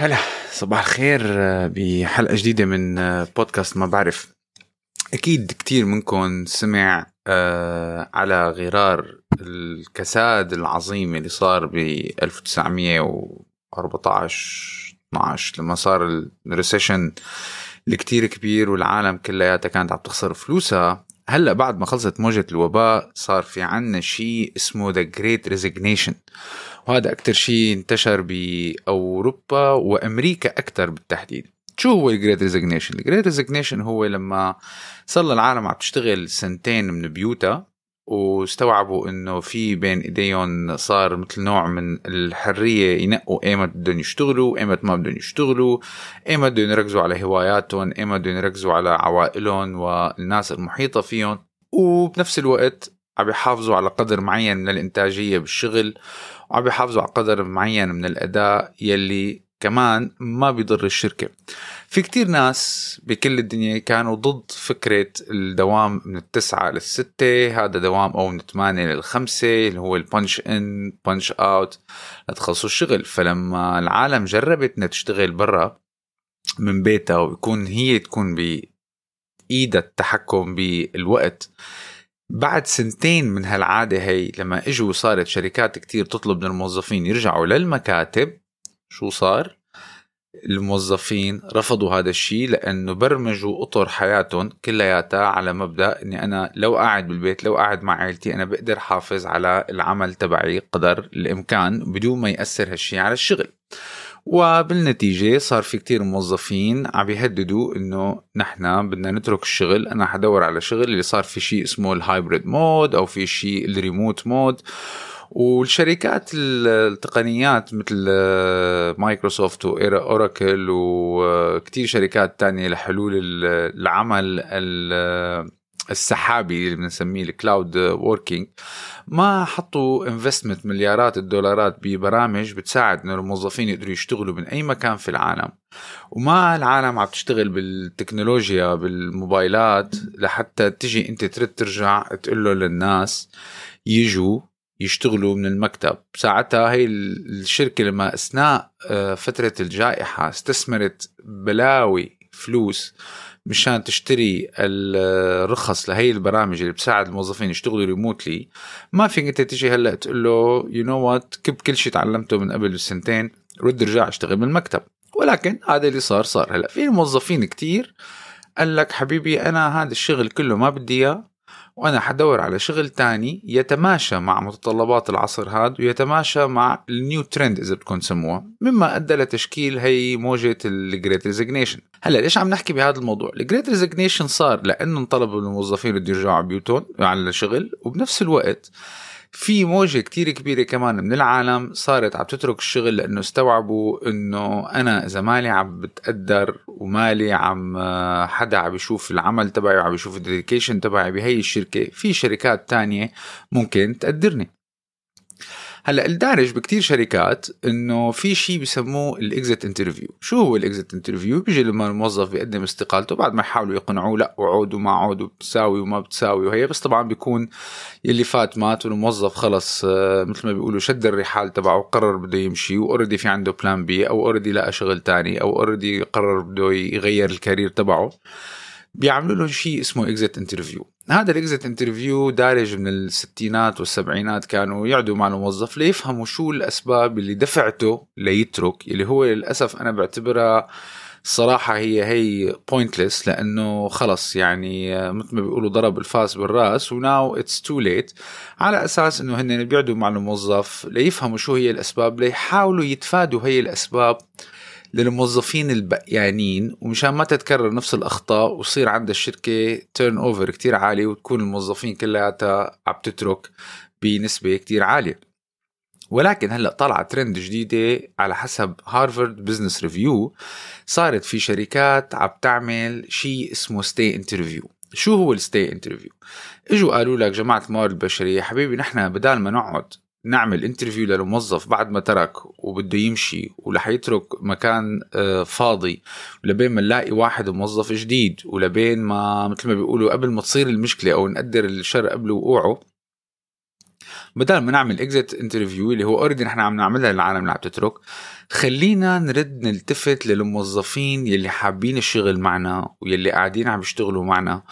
هلا صباح الخير آه، بحلقة جديدة من آه، بودكاست ما بعرف. أكيد كتير منكم سمع آه، على غرار الكساد العظيم اللي صار ب 1914 12 لما صار ال recession الكتير كبير والعالم كلياتها كانت عم تخسر فلوسها. هلا بعد ما خلصت موجة الوباء صار في عنا شيء اسمه the great resignation وهذا أكتر شيء انتشر بأوروبا وأمريكا أكتر بالتحديد شو هو ال Great Resignation؟ ال Great Resignation هو لما صار العالم عم تشتغل سنتين من بيوتها واستوعبوا إنه في بين إيديهم صار مثل نوع من الحرية ينقوا ايمت بدهم يشتغلوا ايمت ما بدهم يشتغلوا ايمت بدهم يركزوا على هواياتهم ايمت بدهم يركزوا على عوائلهم والناس المحيطة فيهم وبنفس الوقت عم يحافظوا على قدر معين من الإنتاجية بالشغل وعم يحافظوا على قدر معين من الأداء يلي كمان ما بيضر الشركة. في كتير ناس بكل الدنيا كانوا ضد فكرة الدوام من التسعة للستة هذا دوام أو من الثمانية للخمسة اللي هو البنش إن بنش أوت لتخلصوا الشغل. فلما العالم جربت إنها تشتغل برا من بيتها ويكون هي تكون بإيدها التحكم بالوقت بعد سنتين من هالعادة هي لما إجوا صارت شركات كتير تطلب من الموظفين يرجعوا للمكاتب شو صار؟ الموظفين رفضوا هذا الشيء لأنه برمجوا أطر حياتهم كلياتها على مبدأ إني أنا لو قاعد بالبيت لو قاعد مع عائلتي أنا بقدر حافظ على العمل تبعي قدر الإمكان بدون ما يأثر هالشيء على الشغل وبالنتيجة صار في كتير موظفين عم يهددوا إنه نحن بدنا نترك الشغل أنا حدور على شغل اللي صار في شيء اسمه ال hybrid mode أو في شيء ال remote mode والشركات التقنيات مثل آه، مايكروسوفت واوراكل وكتير شركات تانية لحلول العمل السحابي اللي بنسميه ال cloud working ما حطوا investment مليارات الدولارات ببرامج بتساعد إنه الموظفين يقدروا يشتغلوا من أي مكان في العالم. وما العالم عم تشتغل بالتكنولوجيا بالموبايلات لحتى تجي أنت ترد ترجع تقول له للناس يجوا يشتغلوا من المكتب. ساعتها هي الشركة لما أثناء آه، فترة الجائحة استثمرت بلاوي فلوس مشان تشتري الرخص لهي البرامج اللي بتساعد الموظفين يشتغلوا remotely ما فيك أنت تيجي هلأ تقول له you know what كب كل شيء تعلمته من قبل بسنتين رد رجع اشتغل من المكتب. ولكن هذا اللي صار صار هلأ. في موظفين كتير قال لك حبيبي أنا هذا الشغل كله ما بدي إياه وأنا حدور على شغل تاني يتماشى مع متطلبات العصر هذا ويتماشى مع ال new trend إذا بدكم تسموها مما أدى لتشكيل هي موجة ال Great Resignation هلأ ليش عم نحكي بهذا الموضوع؟ ال Great Resignation صار لأنه انطلب من الموظفين بده يرجعوا على بيوتهم على الشغل وبنفس الوقت في موجة كتير كبيرة كمان من العالم صارت عم تترك الشغل لأنه استوعبوا أنه أنا إذا مالي عم بتقدر ومالي عم حدا عم بيشوف العمل تبعي وعم بيشوف ال dedication تبعي بهي الشركة في شركات تانية ممكن تقدرني. هلا الدارج بكتير شركات إنه في شيء بسموه ال exit interview. شو هو ال exit interview؟ بيجي لما الموظف بيقدم استقالته بعد ما يحاولوا يقنعوه لا وعود وما عود وبتساوي وما بتساوي. وهي بس طبعا بيكون يلي فات مات والموظف خلص آه، مثل ما بيقولوا شد الرحال تبعه وقرر بده يمشي و already في عنده plan B أو already لقى شغل تاني أو already قرر بده يغير ال career تبعه. بيعملوا له شيء اسمه exit interview هذا ال exit interview دارج من الستينات والسبعينات كانوا يقعدوا مع الموظف ليفهموا شو الأسباب اللي دفعته ليترك اللي هو للأسف أنا بعتبرها الصراحة هي هي pointless لأنه خلص يعني مثل ما بيقولوا ضرب الفاس بالرأس و now it's too late على أساس إنه هن بيقعدوا مع الموظف ليفهموا شو هي الأسباب ليحاولوا يتفادوا هي الأسباب للموظفين البقيانين ومشان ما تتكرر نفس الأخطاء ويصير عند الشركة turnover كثير عالي وتكون الموظفين كلياتها عم تترك بنسبة كثير عالية. ولكن هلأ طلع ترند جديدة على حسب هارفارد بزنس ريفيو صارت في شركات عم تعمل شيء اسمه stay interview شو هو ال stay interview إجوا قالوا لك جماعة الموارد البشرية حبيبي نحن بدال ما نقعد نعمل interview للموظف بعد ما ترك وبده يمشي ورح يترك مكان آه، فاضي لبين ما نلاقي واحد موظف جديد ولبين ما مثل ما بيقولوا قبل ما تصير المشكلة أو نقدر الشر قبل وقوعه بدل ما نعمل exit interview اللي هو already نحن عم نعملها للعالم اللي عم تترك خلينا نرد نلتفت للموظفين يلي حابين الشغل معنا ويلي قاعدين عم يشتغلوا معنا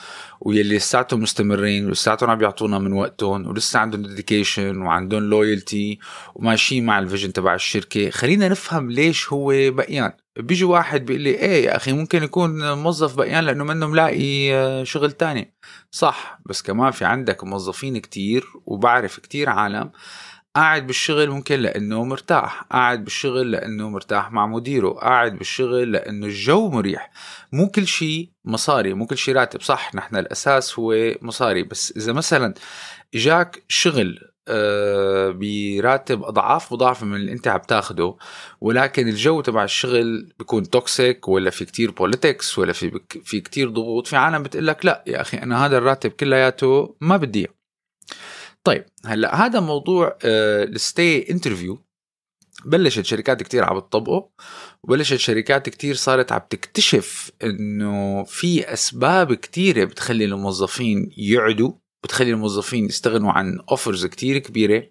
ويلي لساتهم مستمرين ولساتهم عم بيعطونا من وقتهم ولسه عندهم dedication وعندهم loyalty وماشيين مع الفيجن تبع الشركة. خلينا نفهم ليش هو بقيان. بيجي واحد بيقول لي إيه يا أخي ممكن يكون موظف بقيان لأنه منه ملاقي آه، شغل تاني. صح بس كمان في عندك موظفين كتير وبعرف كتير عالم قاعد بالشغل ممكن لأنه مرتاح قاعد بالشغل لأنه مرتاح مع مديره قاعد بالشغل لأنه الجو مريح. مو كل شيء مصاري مو كل شيء راتب. صح نحن الأساس هو مصاري بس إذا مثلا إجاك شغل براتب أضعاف مضاعفة من اللي أنت عم تاخده ولكن الجو تبع الشغل بيكون toxic ولا في كتير politics ولا في في كتير ضغوط. في عالم بتقول لك لا يا أخي أنا هذا الراتب كلياته ما بدي. طيب هلأ هذا موضوع ال stay interview بلشت شركات كتير عم تطبقه وبلشت شركات كتير صارت عم تكتشف إنه في أسباب كتيرة بتخلي الموظفين يقعدوا بتخلي الموظفين يستغنوا عن offers كتير كبيرة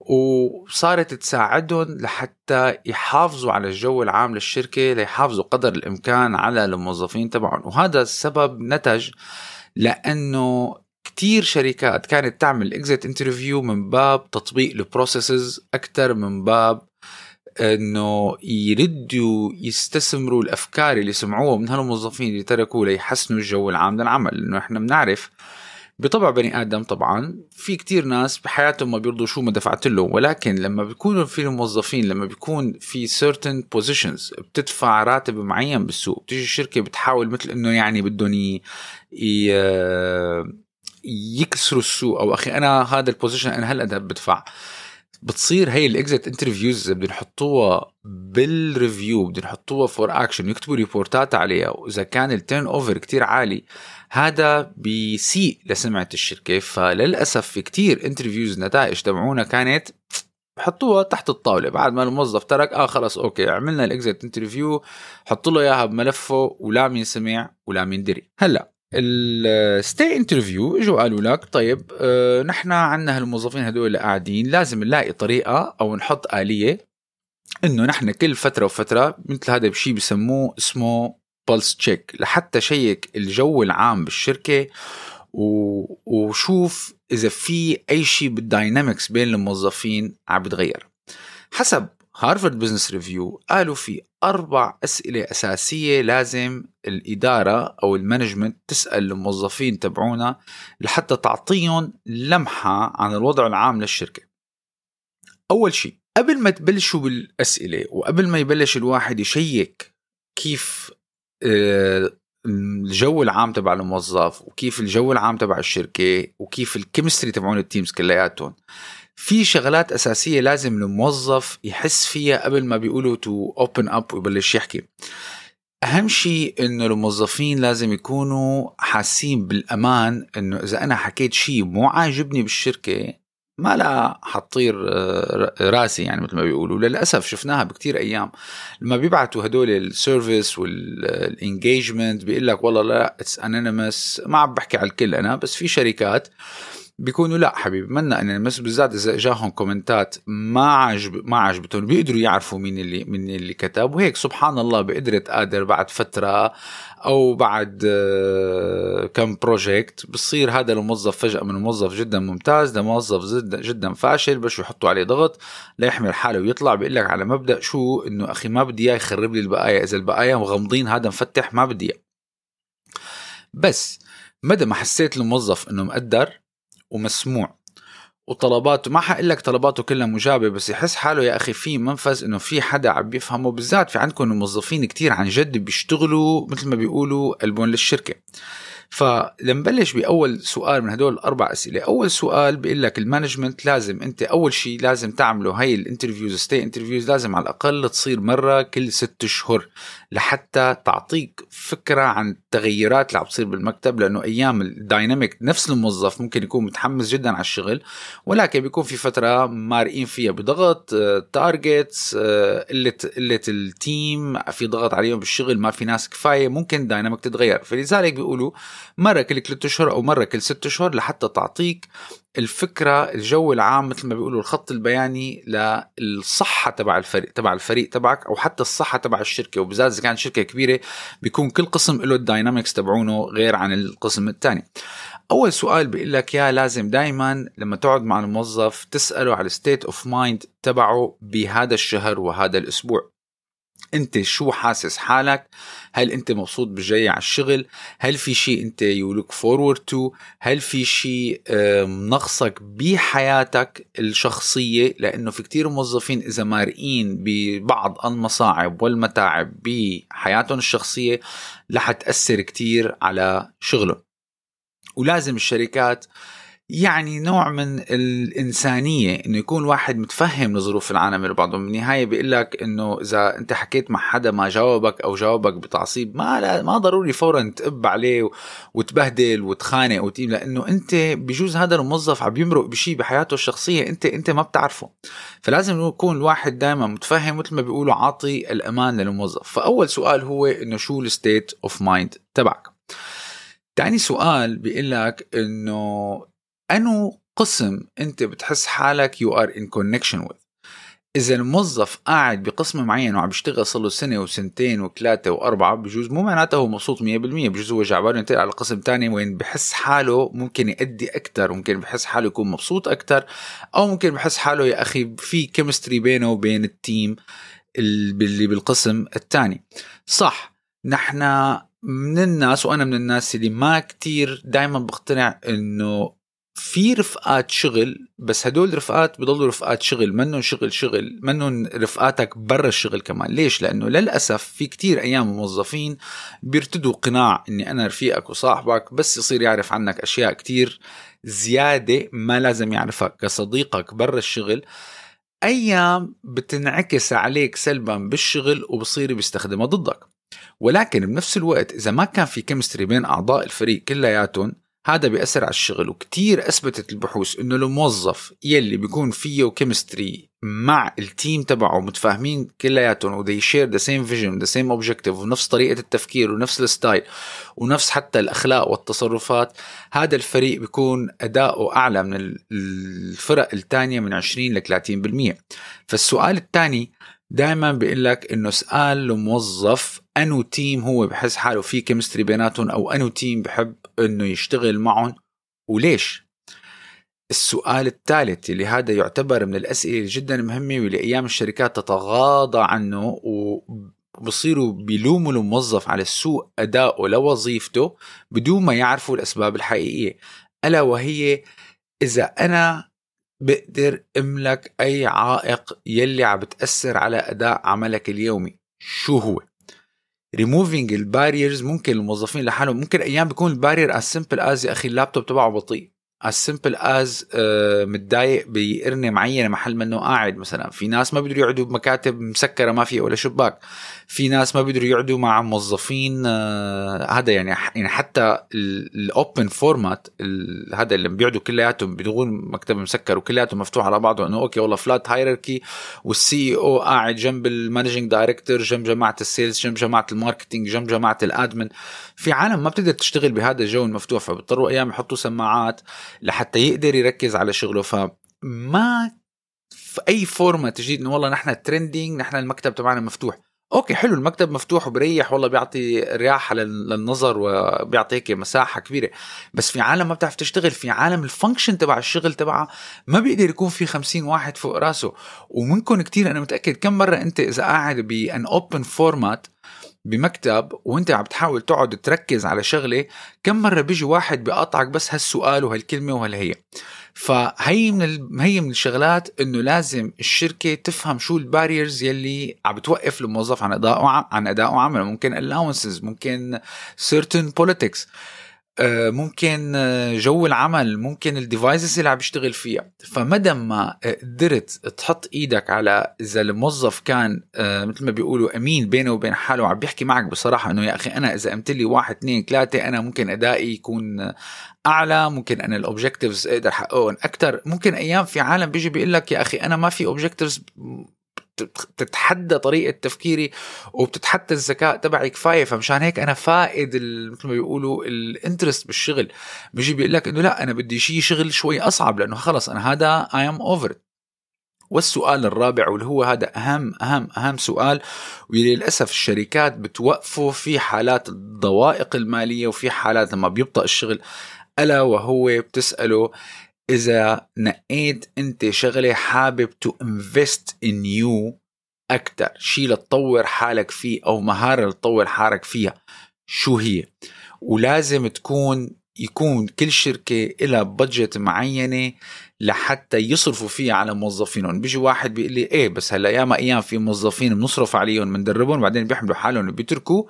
وصارت تساعدهم لحتى يحافظوا على الجو العام للشركة ليحافظوا قدر الإمكان على الموظفين تبعهم. وهذا السبب نتج لأنه كتير شركات كانت تعمل exit interview من باب تطبيق ال processes أكثر من باب إنه يردوا يستثمروا الأفكار اللي سمعوها من هالموظفين اللي تركوا ليحسنوا الجو العام للعمل. لأنه إحنا بنعرف بطبع بني آدم طبعا في كتير ناس بحياتهم ما بيرضوا شو ما دفعت لهم ولكن لما بيكونوا في الموظفين لما بيكون في certain positions بتدفع راتب معين بالسوق بتيجي الشركة بتحاول مثل إنه يعني بدهم يكسروا السوق أو أخي أنا هذا ال position أنا هلأ بدفع. بتصير هي ال exit interviews بدنا نحطوها بال review بدنا نحطوها for action يكتبوا ريبورتات عليها وإذا كان ال turnover كتير عالي هذا بيسيء لسمعة الشركة. فللأسف في كتير interviews نتائج تبعونا كانت حطوها تحت الطاولة. بعد ما الموظف ترك آه خلص okay عملنا ال exit interview حطوا له إياها بملفه ولا مين سمع ولا مين دري. هلأ ال stay interview اجوا قالوا لك طيب آه نحن عندنا هالموظفين هدول قاعدين لازم نلاقي طريقة أو نحط آلية إنه نحن كل فترة وفترة مثل هذا بشيء بسموه اسمه pulse check لحتى شيك الجو العام بالشركة و... وشوف إذا في أي شيء بال dynamics بين الموظفين عم بتغير. حسب Harvard Business Review قالوا في أربع أسئلة أساسية لازم الإدارة أو ال management تسأل الموظفين تبعونا لحتى تعطيهم لمحة عن الوضع العام للشركة. أول شيء قبل ما تبلشوا بالأسئلة وقبل ما يبلش الواحد يشيك كيف آه، الجو العام تبع الموظف وكيف الجو العام تبع الشركة وكيف ال chemistry تبعون ال teams كلياتهم في شغلات أساسية لازم الموظف يحس فيها قبل ما بيقولوا to open up ويبلش يحكي. أهم شيء إنه الموظفين لازم يكونوا حاسين بالأمان إنه إذا أنا حكيت شيء مو عاجبني بالشركة ما لا حطير آه، راسي يعني مثل ما بيقولوا. للأسف شفناها بكتير أيام. لما بيبعتوا هدول ال surveys وال engagement بيقول لك والله لا it's anonymous ما عم بحكي على الكل أنا بس في شركات بيكونوا لا حبيبي منا anonymous بالذات إذا اجاهم كومنتات ما عجب ما عجبتهم بيقدروا يعرفوا مين اللي مين اللي كتب. وهيك سبحان الله بقدرة قادر بعد فترة أو بعد آه، كم project بصير هذا الموظف فجأة من موظف جدا ممتاز لموظف جدا جدا فاشل بس يحطوا عليه ضغط ليحمل حاله ويطلع. بيقول لك على مبدأ شو؟ إنه أخي ما بدي إياه يخرب لي البقايا إذا البقايا مغمضين هذا مفتح ما بدي بس مدى ما حسيت الموظف إنه مقدر ومسموع. وطلباته ما حقول لك طلباته كلها مجابة بس يحس حاله يا أخي في منفذ إنه في حدا عم بيفهمه بالذات في عندكم موظفين كتير عن جد بيشتغلوا مثل ما بيقولوا قلبهم للشركة. فلما بلش بأول سؤال من هدول الأربع أسئلة. أول سؤال بيقول لك ال management لازم أنت أول شيء لازم تعمله هي ال interviews stay interviews لازم على الأقل تصير مرة كل ست اشهر لحتى تعطيك فكرة عن التغيرات اللي عم تصير بالمكتب لأنه أيام ال dynamic نفس الموظف ممكن يكون متحمس جدا على الشغل ولكن بيكون في فترة مارقين فيها بضغط targets قلة قلة ال team في ضغط عليهم بالشغل ما في ناس كفاية ممكن ال dynamic تتغير. فلذلك بيقولوا مرة كل ثلاثة أشهر أو مرة كل ست أشهر لحتى تعطيك الفكرة الجو العام مثل ما بيقولوا الخط البياني للصحة تبع الفريق تبع الفريق تبعك أو حتى الصحة تبع الشركة. وبالذات إذا كانت شركة كبيرة بيكون كل قسم له ال dynamics تبعونه غير عن القسم الثاني. أول سؤال بيقول لك يا لازم دائما لما تقعد مع الموظف تسأله على ال state of mind تبعه بهذا الشهر وهذا الأسبوع. أنت شو حاسس حالك؟ هل أنت مبسوط بالجاي على الشغل؟ هل في شيء أنت you look forward to هل في شيء نقصك بحياتك الشخصية؟ لأنه في كتير موظفين إذا مارقين ببعض المصاعب والمتاعب بحياتهم الشخصية رح تأثر كتير على شغلهم. ولازم الشركات يعني نوع من الإنسانية إنه يكون واحد متفهم لظروف العالم اللي بعضهم. بالنهاية بيقول لك إنه إذا أنت حكيت مع حدا ما جاوبك أو جاوبك بتعصيب ما لا ما ضروري فورا تقب عليه وتبهدل وتخانق وتقيم لأنه أنت بجوز هذا الموظف عم يمرق بشيء بحياته الشخصية أنت أنت ما بتعرفه. فلازم يكون الواحد دائما متفهم مثل ما بيقولوا عاطي الأمان للموظف. فأول سؤال هو إنه شو ال state of mind تبعك؟ تاني سؤال بيقول لك إنه أنو قسم أنت بتحس حالك you are in connection with إذا الموظف قاعد بقسم معين وعم بيشتغل صار له سنة وسنتين وثلاثة وأربعة بجوز مو معناته هو مبسوط 100% بجوز هو جعبان ينتقل على قسم تاني وين بحس حاله ممكن يأدي أكثر ممكن بحس حاله يكون مبسوط أكثر أو ممكن بحس حاله يا أخي في chemistry بينه وبين ال team اللي بالقسم الثاني صح نحن من الناس وأنا من الناس اللي ما كتير دائما بقتنع إنه في رفقات شغل بس هدول رفقات بضلوا رفقات شغل منهم شغل شغل منهم رفقاتك برا الشغل كمان. ليش؟ لأنه للأسف في كتير أيام موظفين بيرتدوا قناع إني أنا رفيقك وصاحبك بس يصير يعرف عنك أشياء كتير زيادة ما لازم يعرفك كصديقك برا الشغل. أيام بتنعكس عليك سلبا بالشغل وبصير بيستخدمها ضدك. ولكن بنفس الوقت إذا ما كان في chemistry بين أعضاء الفريق كلياتهم هذا بيأثر على الشغل وكتير أثبتت البحوث إنه الموظف يلي بيكون فيه chemistry مع ال team تبعه متفاهمين كلياتهم و they share the same vision the same objective ونفس طريقة التفكير ونفس ال style ونفس حتى الأخلاق والتصرفات هذا الفريق بيكون أداؤه أعلى من الفرق الثانية من 20 ل 30% فالسؤال الثاني دائما بيقول لك إنه اسال الموظف أنو team هو بحس حاله في chemistry بيناتهم أو أنو team بحب إنه يشتغل معهم وليش؟ السؤال الثالث اللي هذا يعتبر من الأسئلة جدا مهمة واللي أيام الشركات تتغاضى عنه وبصيروا بيلوموا الموظف على سوء ادائه لوظيفته بدون ما يعرفوا الأسباب الحقيقية. ألا وهي إذا أنا بقدر أفك لك اي عائق يلي عم بتأثر على أداء عملك اليومي. شو هو؟ ريموفينج الباريرز ممكن الموظفين لحالهم. ممكن أيام بيكون ال barrier as simple as يا أخي اللابتوب تبعه بطيء. از سمبل از متضايق بقرنه معينة محل منه قاعد مثلا. في ناس ما بيقدروا يقعدوا بمكاتب مسكرة ما فيها ولا شباك. في ناس ما بيقدروا يقعدوا مع موظفين uh, هذا يعني يعني حتى ال open format هذا اللي بيقعدوا كلياتهم بدون مكتب مسكر وكلياتهم مفتوح على بعضه إنه okay والله flat hierarchy وال CEO قاعد جنب ال managing director جنب جماعة ال sales جنب جماعة ال marketing جنب جماعة ال admin في عالم ما بتقدر تشتغل بهذا الجو المفتوح. فبيضطروا أيام يحطوا سماعات. لحتى يقدر يركز على شغله. فما في أي format تجي إنه والله نحن trending نحن المكتب تبعنا مفتوح. okay حلو المكتب مفتوح وبريح والله بيعطي رياحه للنظر وبيعطي هيك مساحة كبيرة. بس في عالم ما بتعرف تشتغل في عالم ال function تبع الشغل تبعها ما بيقدر يكون في خمسين واحد فوق راسه. ومنكم كتير أنا متأكد كم مرة أنت إذا قاعد بأن open format بمكتب وانت عم تحاول تقعد تركز على شغلة كم مرة بيجي واحد بيقطعك بس هالسؤال وهالكلمة وهالهي. فهي من ال... هي من الشغلات إنه لازم الشركة تفهم شو ال barriers يلي عم بتوقف الموظف عن ادائه عن ادائه عمله ممكن allowances ممكن certain politics. ممكن آه، جو العمل ممكن ال devices اللي عم بيشتغل فيها. فمدى ما قدرت تحط إيدك على إذا الموظف كان آه، مثل ما بيقولوا أمين بينه وبين حاله وعم بيحكي معك بصراحة إنه يا أخي أنا إذا قمت لي واحد اثنين ثلاثة أنا ممكن أدائي يكون أعلى ممكن أنا ال objectives أقدر أحققهم أكثر ممكن أيام في عالم بيجي بيقول لك يا أخي أنا ما في objectives بتتحدى طريقة تفكيري وبتتحدى الذكاء تبعي كفاية. فمشان هيك أنا فاقد مثل ما بيقولوا ال interest بالشغل. بيجي بيقول لك إنه لا أنا بدي شيء شغل شوي أصعب لأنه خلص أنا هذا I am over والسؤال الرابع واللي هو هذا أهم أهم أهم سؤال وللأسف الشركات بتوقفه في حالات الضوائق المالية وفي حالات لما بيبطأ الشغل ألا وهو بتسأله إذا نقيت أنت شغلة حابب to invest in you أكثر شيء لتطور حالك فيه أو مهارة لتطور حالك فيها شو هي؟ ولازم تكون يكون كل شركة لها budget معينة لحتى يصرفوا فيها على موظفينهم. بيجي واحد بيقول لي إيه بس هلأ ياما أيام في موظفين بنصرف عليهم بندربهم بعدين بيحملوا حالهم بيتركوا.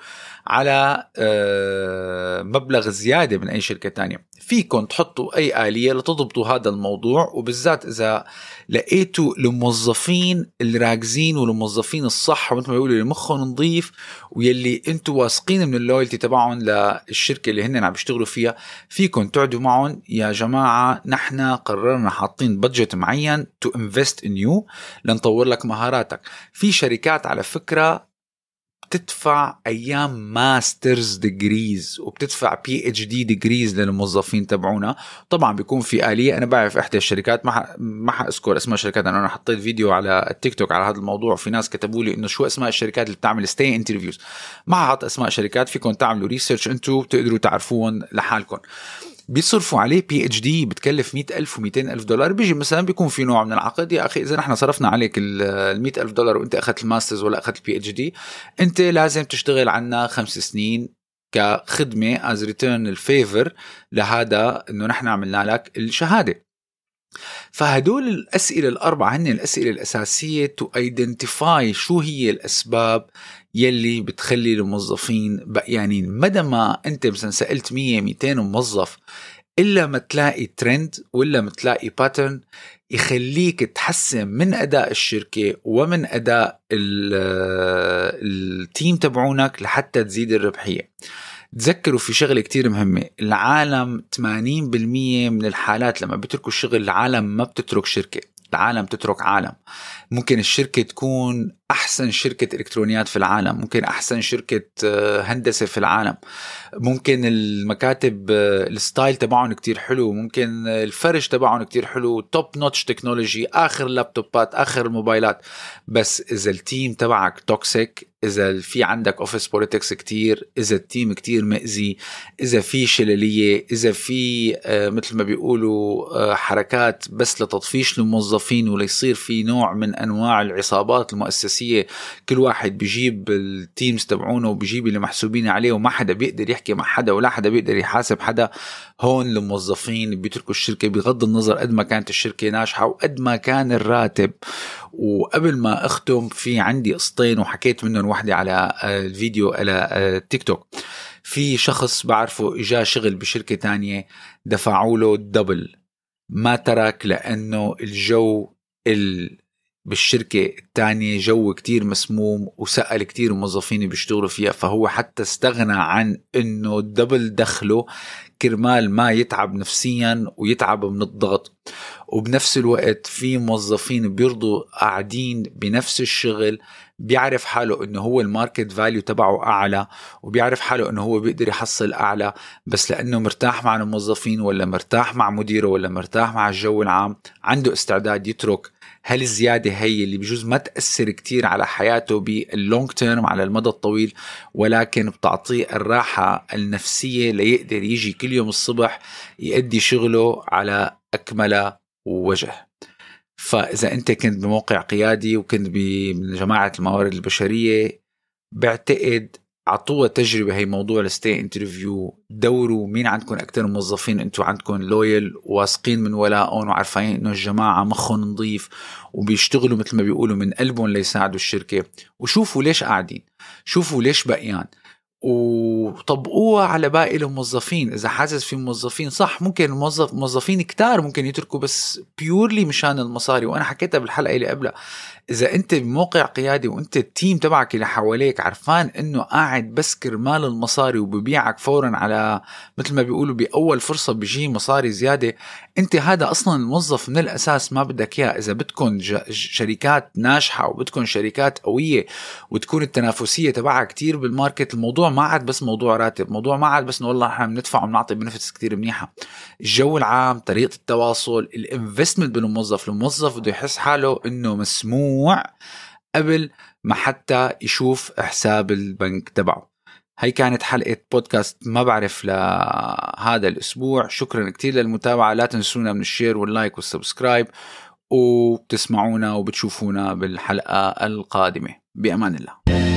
على آه، مبلغ زيادة من أي شركة تانية. فيكم تحطوا أي آلية لتضبطوا هذا الموضوع وبالذات إذا لقيتوا الموظفين الراكزين والموظفين الصح ومثل ما بيقولوا اللي مخهم نظيف ويلي أنتم واثقين من ال loyalty تبعهم للشركة اللي هن عم بيشتغلوا فيها فيكم تقعدوا معهم. يا جماعة نحن قررنا حاطين budget معين to invest in you لنطور لك مهاراتك. في شركات على فكرة بتدفع أيام masters degrees وبتدفع PhD degrees للموظفين تبعونا. طبعا بيكون في آلية. أنا بعرف إحدى الشركات ما ما حأذكر اسماء الشركات أنا حطيت فيديو على التيك توك على هذا الموضوع. في ناس كتبوا لي إنه شو أسماء الشركات اللي بتعمل stay interviews ما حاط أسماء شركات فيكم تعملوا research أنتم بتقدروا تعرفوهم لحالكم. بيصرفوا عليه PhD بتكلف 100000 و200 ألف دولار. بيجي مثلا بيكون في نوع من العقد يا أخي إذا نحن صرفنا عليك ال 100000 دولار وأنت أخذت ال masters ولا أخذت ال PhD أنت لازم تشتغل عنا خمس سنين كخدمة as return ال favor لهذا إنه نحن عملنا لك الشهادة. فهدول الأسئلة الأربعة هن الأسئلة الأساسية to identify شو هي الأسباب يلي بتخلي الموظفين بقيانين. مدى ما أنت مثلا سألت 100 200 موظف إلا ما تلاقي ترند ولا ما تلاقي pattern يخليك تحسن من أداء الشركة ومن أداء ال team تبعونك لحتى تزيد الربحية. تذكروا في شغلة كتير مهمة العالم 80% من الحالات لما بيتركوا الشغل العالم ما بتترك شركة. العالم تترك عالم. ممكن الشركة تكون أحسن شركة إلكترونيات في العالم ممكن أحسن شركة آه، هندسة في العالم. ممكن المكاتب آه، ال style تبعهم كتير حلو ممكن الفرش تبعهم كتير حلو top notch technology آخر لابتوبات آخر الموبايلات بس إذا ال team تبعك toxic إذا في عندك office politics كتير إذا ال team كتير مأذي إذا في شلليه إذا في آه، مثل ما بيقولوا آه، حركات بس لتطفيش الموظفين وليصير في نوع من أنواع العصابات المؤسسية. كل واحد بيجيب ال teams تبعونه وبيجيب اللي محسوبين عليه وما حدا بيقدر يحكي مع حدا ولا حدا بيقدر يحاسب حدا. هون الموظفين بيتركوا الشركة بغض النظر قد ما كانت الشركة ناجحة وقد ما كان الراتب. وقبل ما أختم في عندي قصتين وحكيت منهم واحدة على الفيديو على تيك توك في شخص بعرفه اجاه شغل بشركة تانية دفعوا له double ما ترك لأنه الجو ال بالشركة الثانية جو كتير مسموم وسأل كتير موظفين بيشتغلوا فيها فهو حتى استغنى عن إنه double دخله كرمال ما يتعب نفسيا ويتعب من الضغط. وبنفس الوقت في موظفين بيضلوا قاعدين بنفس الشغل بيعرف حاله إنه هو ال market value تبعه أعلى وبيعرف حاله إنه هو بيقدر يحصل أعلى. بس لأنه مرتاح مع الموظفين ولا مرتاح مع مديره ولا مرتاح مع الجو العام عنده استعداد يترك. هالزيادة هي اللي بجوز ما تأثر كتير على حياته بال long term على المدى الطويل ولكن بتعطيه الراحة النفسية ليقدر يجي كل يوم الصبح يأدي شغله على أكمل وجه فإذا أنت كنت بموقع قيادي وكنت بجماعة الموارد البشرية بعتقد اعطوها تجربة هي موضوع ال stay interview دوروا مين عندكم أكثر موظفين أنتم عندكم loyal واثقين من ولائهم وعارفين إنه الجماعة مخهم نظيف وبيشتغلوا مثل ما بيقولوا من قلبهم ليساعدوا الشركة. وشوفوا ليش قاعدين. شوفوا ليش بقيان. وطبقوها على باقي الموظفين. إذا حاسس في موظفين صح ممكن الموظف موظفين كتار ممكن يتركوا بس بيورلي مشان المصاري. وأنا حكيتها بالحلقة اللي قبلها. إذا أنت بموقع قيادي وأنت التيم تبعك اللي حواليك عرفان إنه قاعد بس كرمال المصاري وببيعك فورا على مثل ما بيقولوا بأول فرصة بيجي مصاري زيادة أنت هذا أصلا الموظف من الأساس ما بدك إياه. إذا بدكم شركات ناجحة وبدكم شركات قوية وتكون التنافسية تبعها كتير بال market الموضوع ما عاد بس موضوع راتب موضوع ما عاد بس إنه والله إحنا بندفع وبنعطي benefits كتير منيحة. الجو العام طريقة التواصل ال investment بالموظف الموظف بده يحس حاله إنه قبل ما حتى يشوف حساب البنك تبعه. هي كانت حلقة بودكاست ما بعرف لهذا الأسبوع. شكرا كتير للمتابعة. لا تنسونا من ال share وال like وال subscribe وبتسمعونا وبتشوفونا بالحلقة القادمة. بأمان الله.